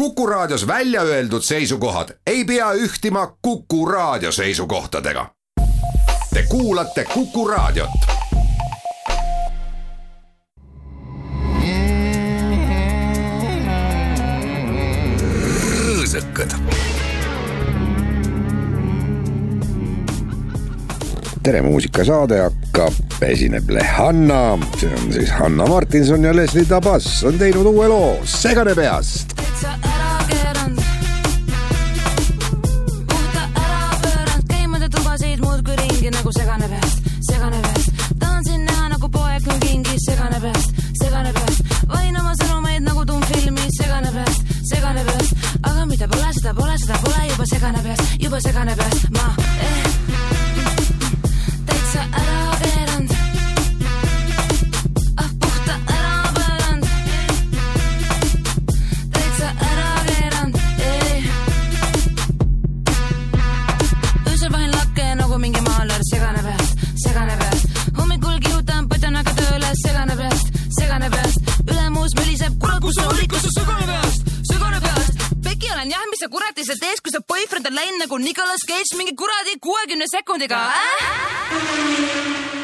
Kuku Raadios välja öeldud seisukohad ei pea ühtima Kuku Raadio seisukohtadega. Te kuulate Kuku Raadiot. rõõsakad. tere, muusikasaade hakkab, esineb Lehanna, see on siis Hanna Martinson ja Leslie Tabas on teinud uue loo Segane peast täitsa ära keeranud. puhta ära pööranud, käin mööda tubasid muudkui ringi nagu segane peast, segane peast. tahan sind näha nagu poeg mul kingis, segane peast, segane peast. valin oma sõnumeid nagu tummfilmis, segane peast, segane peast. aga mida pole, seda pole, seda pole juba segane peast, juba segane peast, ma eh, täitsa ära olid, kas sa segane peast, segane peast. Peki olen jah, mis sa kuradi sa teed, kui sa boyfriend on läinud nagu Nicolas Cage mingi kuradi kuuekümne sekundiga äh?.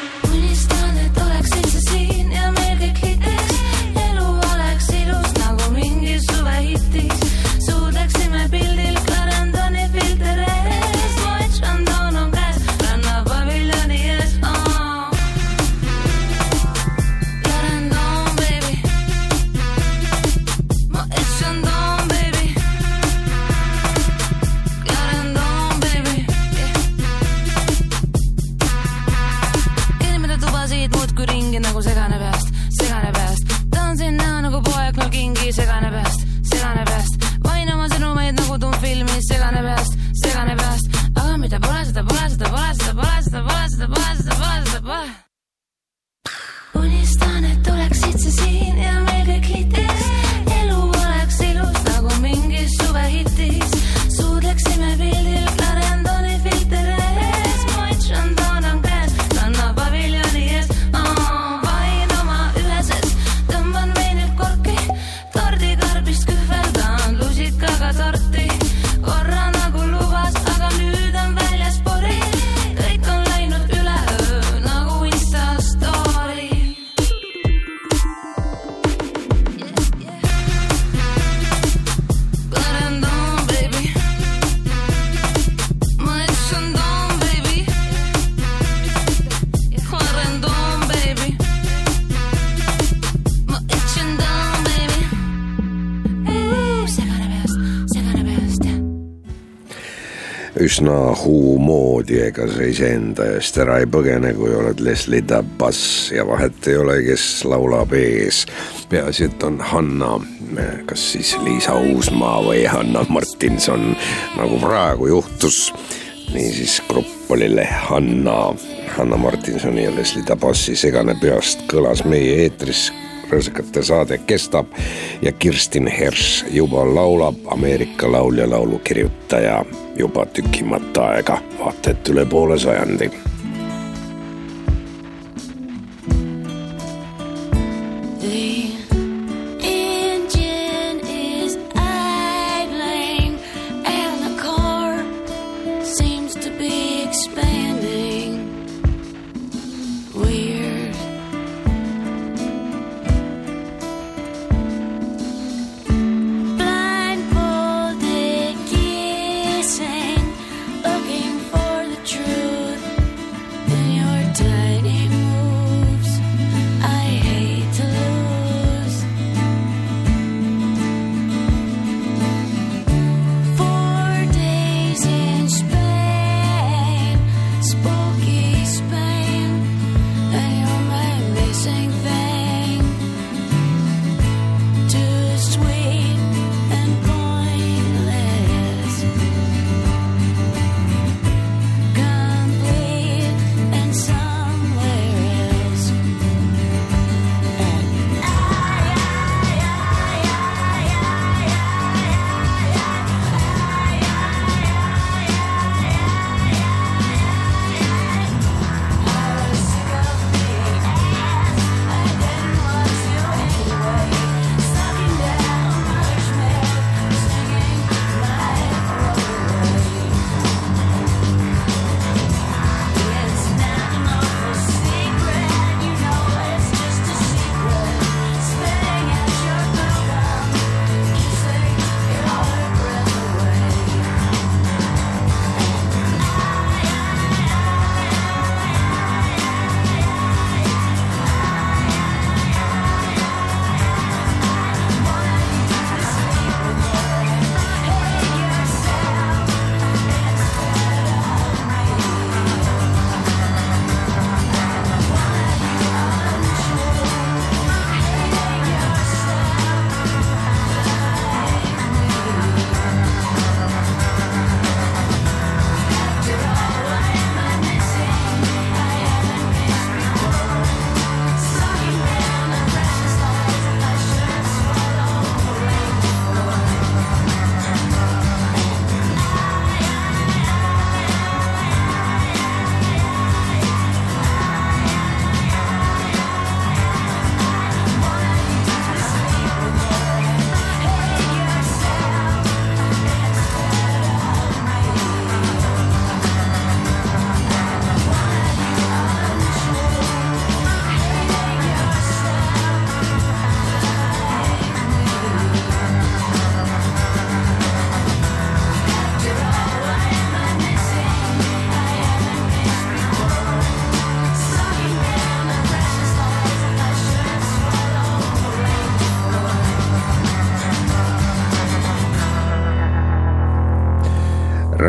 Üsna huu moodi, ega sa iseenda eest ära ei põgene, kui oled Leslie Tabas ja vahet ei ole, kes laulab ees. peaasi, et on Hanna, kas siis Liisa Uusmaa või Hanna Martinson, nagu praegu juhtus. niisiis grupp oli Lehanna, Hanna Martinsoni ja Leslie Tabasi Segane peast kõlas meie eetris rõõsakate saade kestab ja Kirstin Herš juba laulab Ameerika laulja laulukirjutaja juba tükimat aega, vaata et üle poole sajandi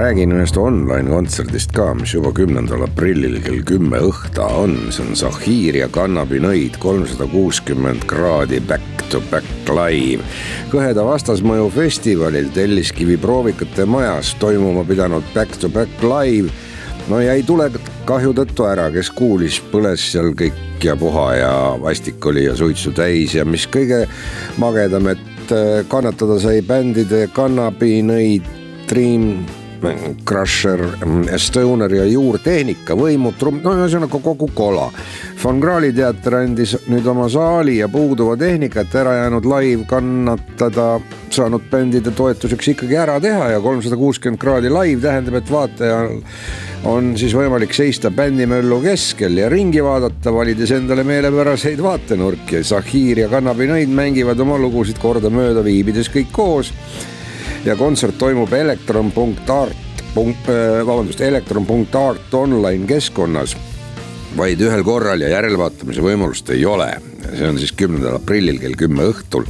räägin ühest online kontserdist ka, mis juba kümnendal aprillil kell kümme õhta on, see on Zahir ja Kannabinõid kolmsada kuuskümmend kraadi back to back live. kõheda vastasmõju festivalil Telliskivi proovikate majas toimuma pidanud back to back live no jäi tulekahju tõttu ära, kes kuulis, põles seal kõik ja puha ja vastik oli ja suitsu täis ja mis kõige magedam, et äh, kannatada sai bändide Kannabinõid, Dream Crusher, Stoner ja Juurtehnika, võimutrumm, no ühesõnaga kogu kola. Von Krahli teater andis nüüd oma saali ja puuduva tehnikat ära jäänud live kannatada saanud bändide toetuseks ikkagi ära teha ja kolmsada kuuskümmend kraadi live tähendab, et vaatajal on siis võimalik seista bändimöllu keskel ja ringi vaadata, valides endale meelepäraseid vaatenurki. Zahir ja Kannabinoid mängivad oma lugusid kordamööda, viibides kõik koos ja kontsert toimub elektron.art, äh, vabandust, elektron.art online keskkonnas vaid ühel korral ja järelvaatamise võimalust ei ole. see on siis kümnendal aprillil kell kümme õhtul.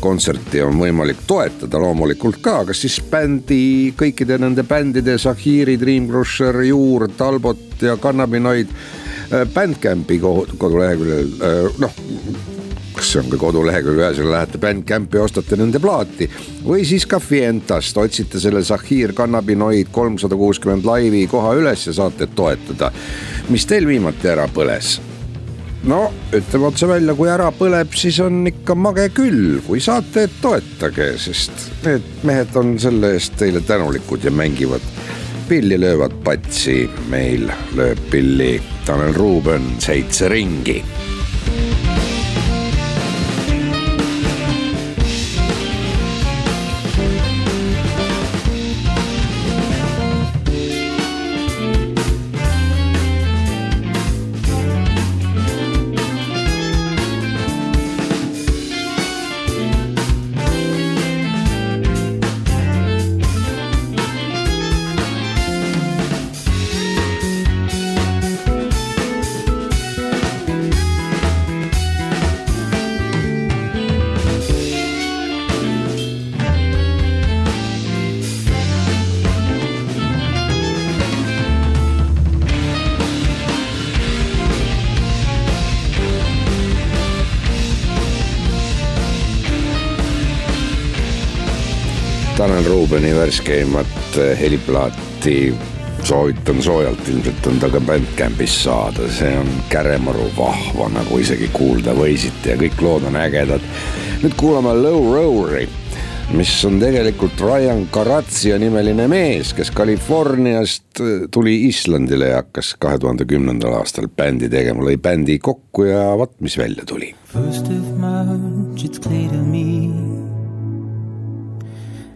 kontserti on võimalik toetada loomulikult ka, kas siis bändi, kõikide nende bändide Zahiri, Dream Crusher, Juur, Talbot ja Kannabinoid äh, Bandcampi koduleheküljel, äh, noh kas see on ka kodulehekülg, ühesõnaga lähete Bandcampi, ostate nende plaati. Või siis ka Fientast, otsite selle Zahir Cannabinoid kolmsada kuuskümmend laivi koha üles ja saate toetada. mis teil viimati ära põles? no ütleme otse välja, kui ära põleb, siis on ikka mage küll, kui saate, toetage, sest need mehed on selle eest teile tänulikud ja mängivad pilli löövad patsi, meil lööb pilli Tanel Ruuben seitse ringi Tanel Ruubeni värskeimat eh, heliplaati soovitan soojalt, ilmselt on ta ka Bandcampis saada, see on käremaru vahva, nagu isegi kuulda võisite ja kõik lood on ägedad. nüüd kuulame Low Rower'i, mis on tegelikult Ryan Karatsia nimeline mees, kes Californiast eh, tuli Islandile ja hakkas kahe tuhande kümnendal aastal bändi tegema, lõi bändi kokku ja vot, mis välja tuli. First of March it's clear to me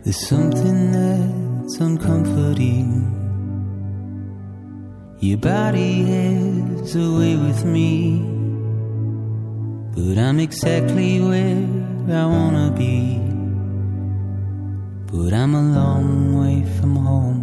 There's something that's uncomforting. Your body has a way with me, but I'm exactly where I wanna be. But I'm a long way from home.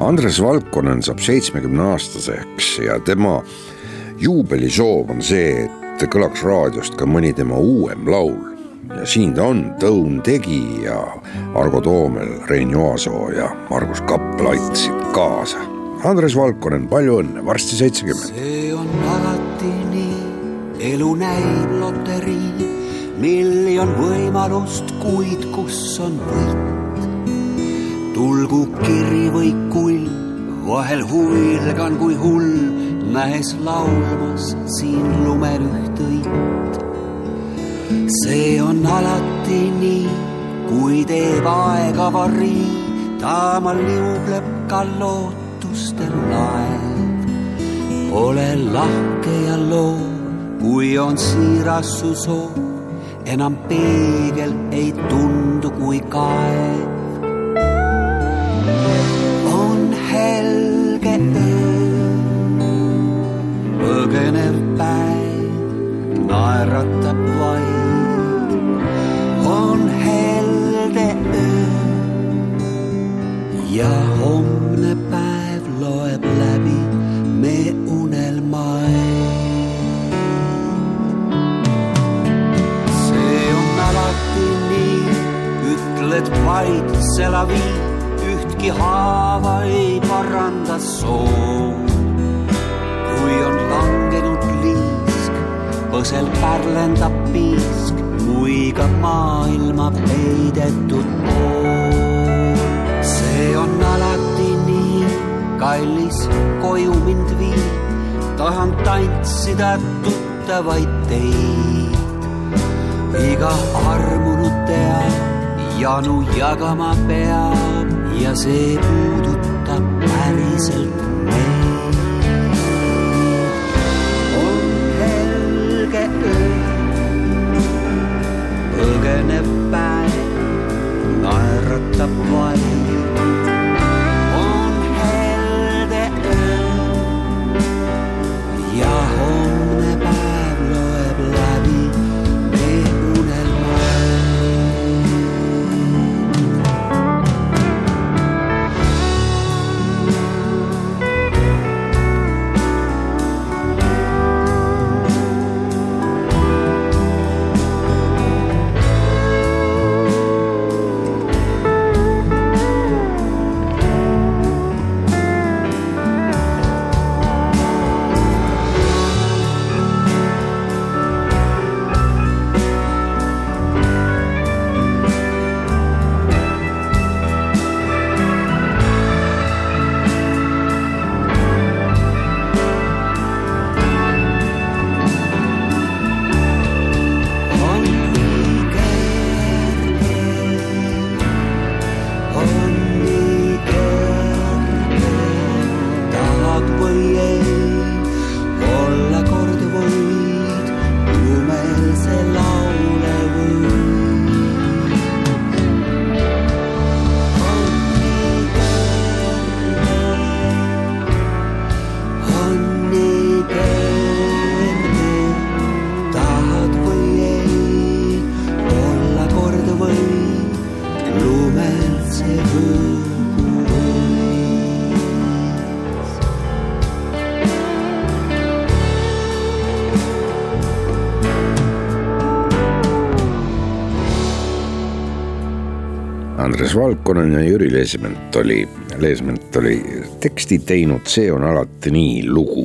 Andres Valkonen saab seitsmekümne aastaseks ja tema juubelisoov on see, et kõlaks raadiost ka mõni tema uuem laul. ja siin ta on, Tõun Tegi ja Argo Toomel, Rein Joasoo ja Margus Kappel aitasid kaasa. Andres Valkonen, palju õnne, varsti seitsekümmend. see on alati nii, elu näib loterii, miljon võimalust, kuid kus on võit? Tulgu kiri või kull, vahel huvilgan kui hull, nähes laulmas siin lumel üht õit. see on alati nii, kui teeb aeg avarii, taamal liugleb ka lootustel laev. ole lahke ja loov, kui on siiras su soov, enam peegel ei tundu kui kaev helge öö, põgenev päev naeratab vaid. on helde öö ja homne päev loeb läbi me unelmaid. see on alati nii, ütled vaid sela ühtki haava ei paranda soo. kui on langenud liisk, põsel pärlendab piisk, muigab maailma peidetud pool. see on alati nii, kallis, koju mind vii, tahan tantsida tuttavaid teid. iga armunud teab, janu jagama peab ja see puudutab päriselt meid. on helge öö, põgenev päev, naeratab vaid. Valkonen ja Jüri Leesment oli, Leesment oli teksti teinud See on alati nii lugu.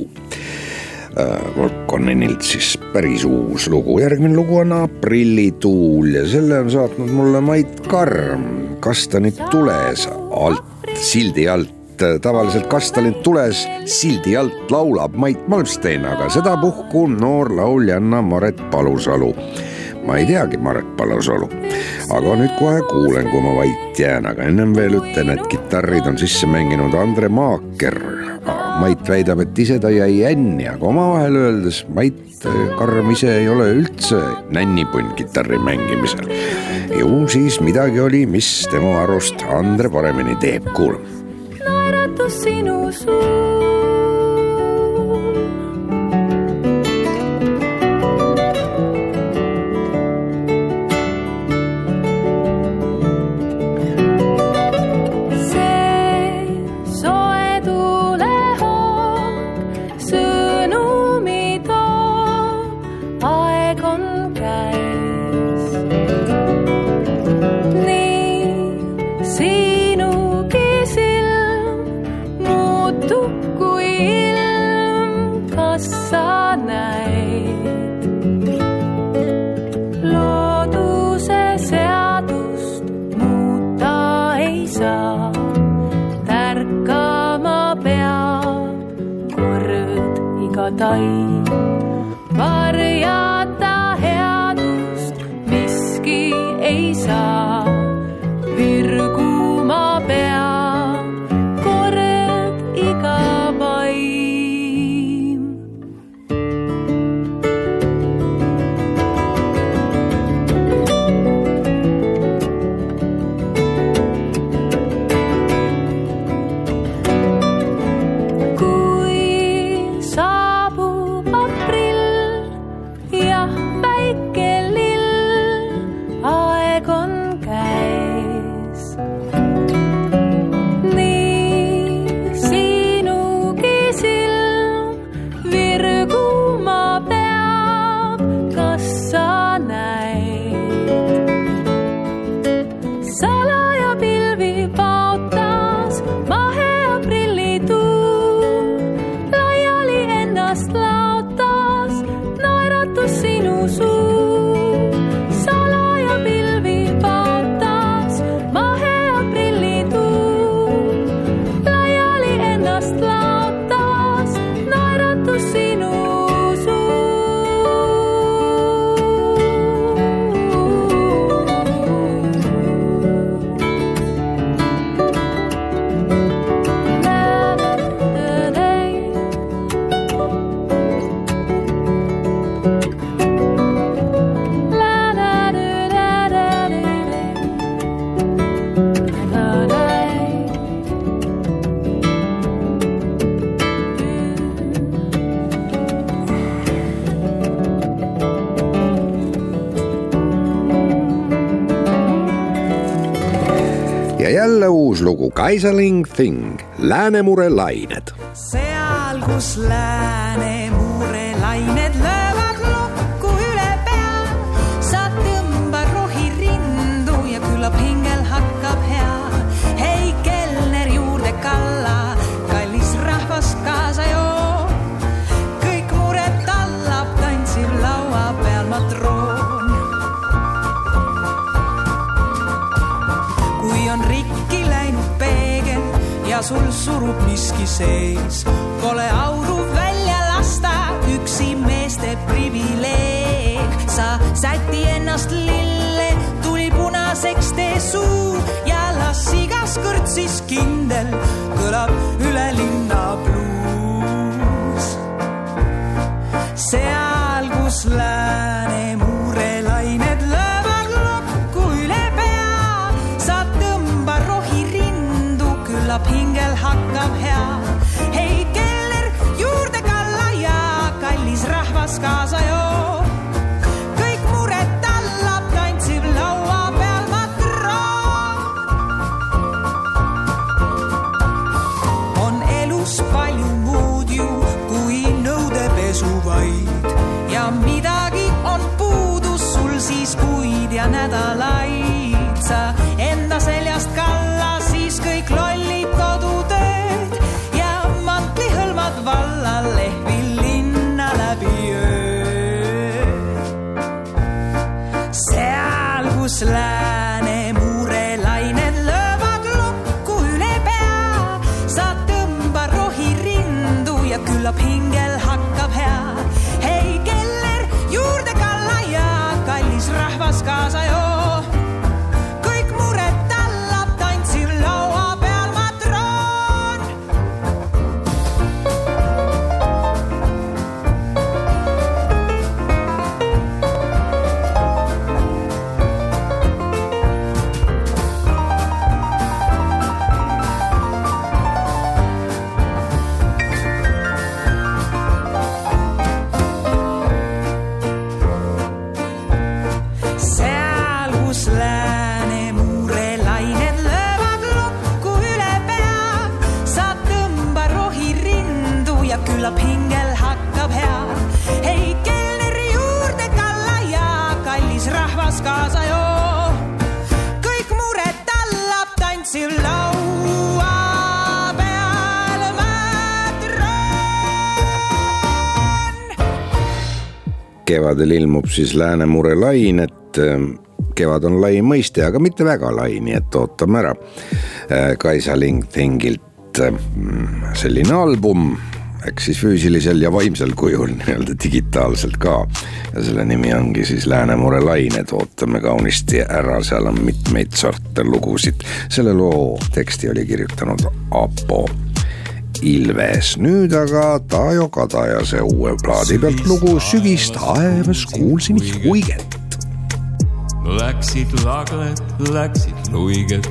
Valkonenilt siis päris uus lugu, järgmine lugu on Aprillituul ja selle on saatnud mulle Mait Karm. Kastanid tules? Alt, sildi alt. Tavaliselt kastanid tules? Sildi alt laulab Mait Malmstein, aga sedapuhku noor lauljanna Maret Palusalu. Ma ei teagi Maret Palusalu, aga nüüd kohe kuulen, kui ma vait jään, aga ennem veel ütlen, et kitarrid on sisse mänginud Andre Maaker. Mait väidab, et ise ta jäi änni, aga omavahel öeldes Mait Karm ise ei ole üldse nännipunn kitarri mängimisel. ju siis midagi oli, mis tema arust Andre paremini teeb, kuulame. naeratus sinu iga tärkama peab kord iga taim. varjata headust miski ei saa, virguma peab. The Isolating Thing, Läänemere lained. seal, kus läheb. surub miski sees. Pole auru välja lasta, üksi meeste privileeg. sa säti ennast lille, tuli punaseks tee suu ja las igas kõrtsis kindel kõlab üle linna. kevadel ilmub siis Lääne mure lain, et äh, kevad on lai mõiste, aga mitte väga lai, nii et ootame ära. Äh, Kaisa Lingtingilt äh, selline album, eks siis füüsilisel ja vaimsel kujul nii-öelda digitaalselt ka. ja selle nimi ongi siis Lääne mure lained, ootame kaunisti ära, seal on mitmeid sorte lugusid. selle loo teksti oli kirjutanud Apo Ilves, nüüd aga Taajo Kadajase uue plaadi pealt lugu Sügis taevas kuulsin huiget. Läksid lagled, läksid luiged.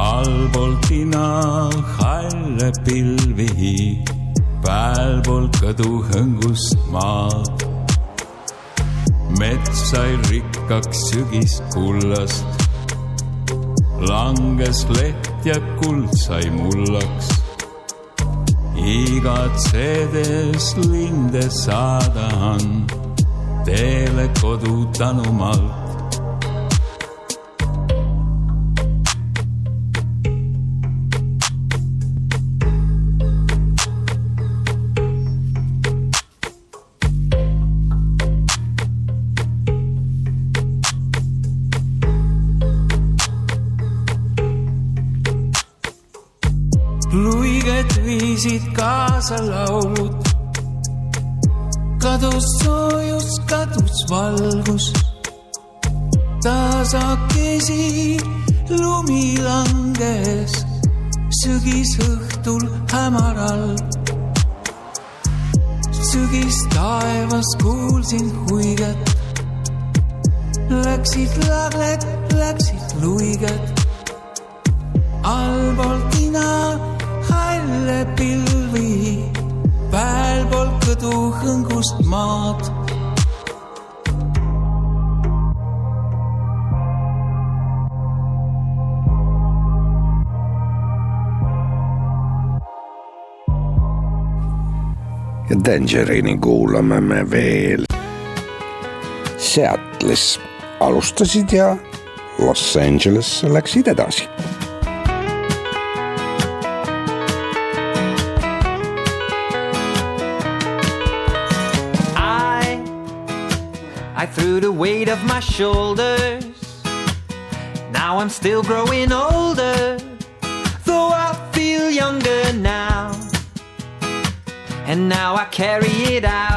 Allpool tina halle pilvi, pealpool kõdu hõngust maad. mets sai rikkaks sügist kullast, langes leht ja kuld sai mullaks. igatsedes linde saada on teele kodu tänumalt. Kadus soojus, kadus valgus. tasakesi lumi langes sügisõhtul hämaral. sügistaevas kuulsin huiget. Läksid lagled, läksid luiged allpool tina halle pealpool kõdu hõngust maad. ja Dangerine'i kuulame me veel. Seattle'is alustasid ja Los Angeles läksid edasi my shoulders. Now I'm still growing older, though I feel younger now. And now I carry it out.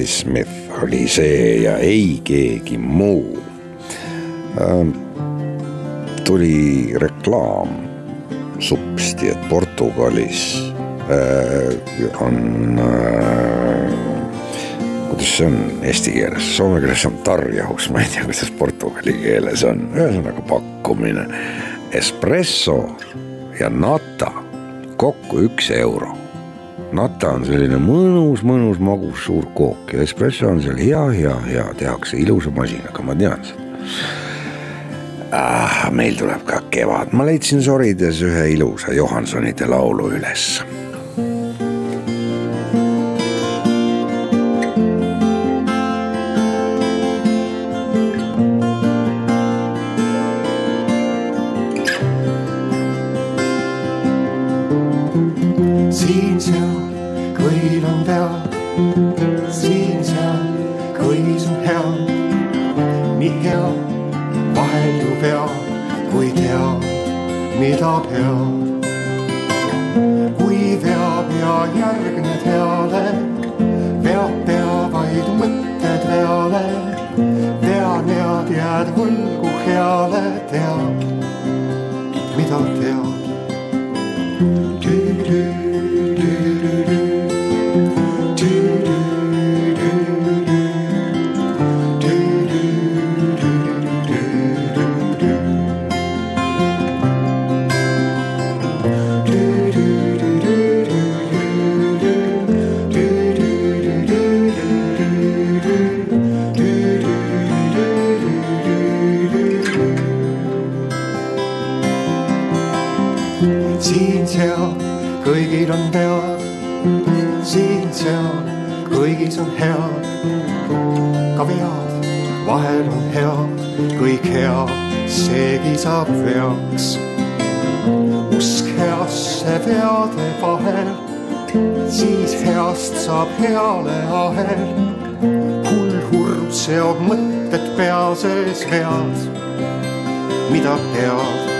Patti Smith oli see ja ei keegi muu. Ähm,. tuli reklaam supsti, et Portugalis. Äh, on äh,, kuidas see on eesti keeles, soome keeles on tarjaus, ma ei tea, kuidas portugali keeles on, ühesõnaga pakkumine. Espresso ja nata kokku üks euro nata on selline mõnus, mõnus magus suur kook ja espresso on seal hea, hea, hea, tehakse ilusa masinaga, ma tean seda ah,. meil tuleb ka kevad, ma leidsin sorides ühe ilusa Johansonide laulu üles. Kõigil on pead, siin-seal kõigis on head. ka vead vahel on head, kõik hea, seegi saab veaks. usk heasse veade vahel, siis heast saab heale ahel. hull hurd seob mõtted pea sees vead, mida pead.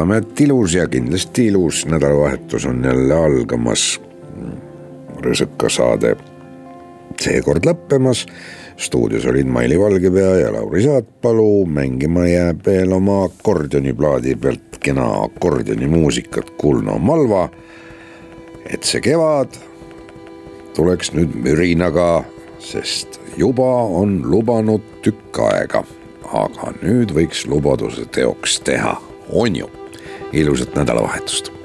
loodame, et ilus ja kindlasti ilus nädalavahetus on jälle algamas. rõõsõka saade seekord lõppemas. stuudios olid Maili Valgepea ja Lauri Saatpalu, mängima jääb veel oma akordioniplaadi pealt kena akordionimuusikat Kullno Malva. et see kevad tuleks nüüd mürinaga, sest juba on lubanud tükk aega, aga nüüd võiks lubaduse teoks teha, on ju. Ilusat nädalavahetust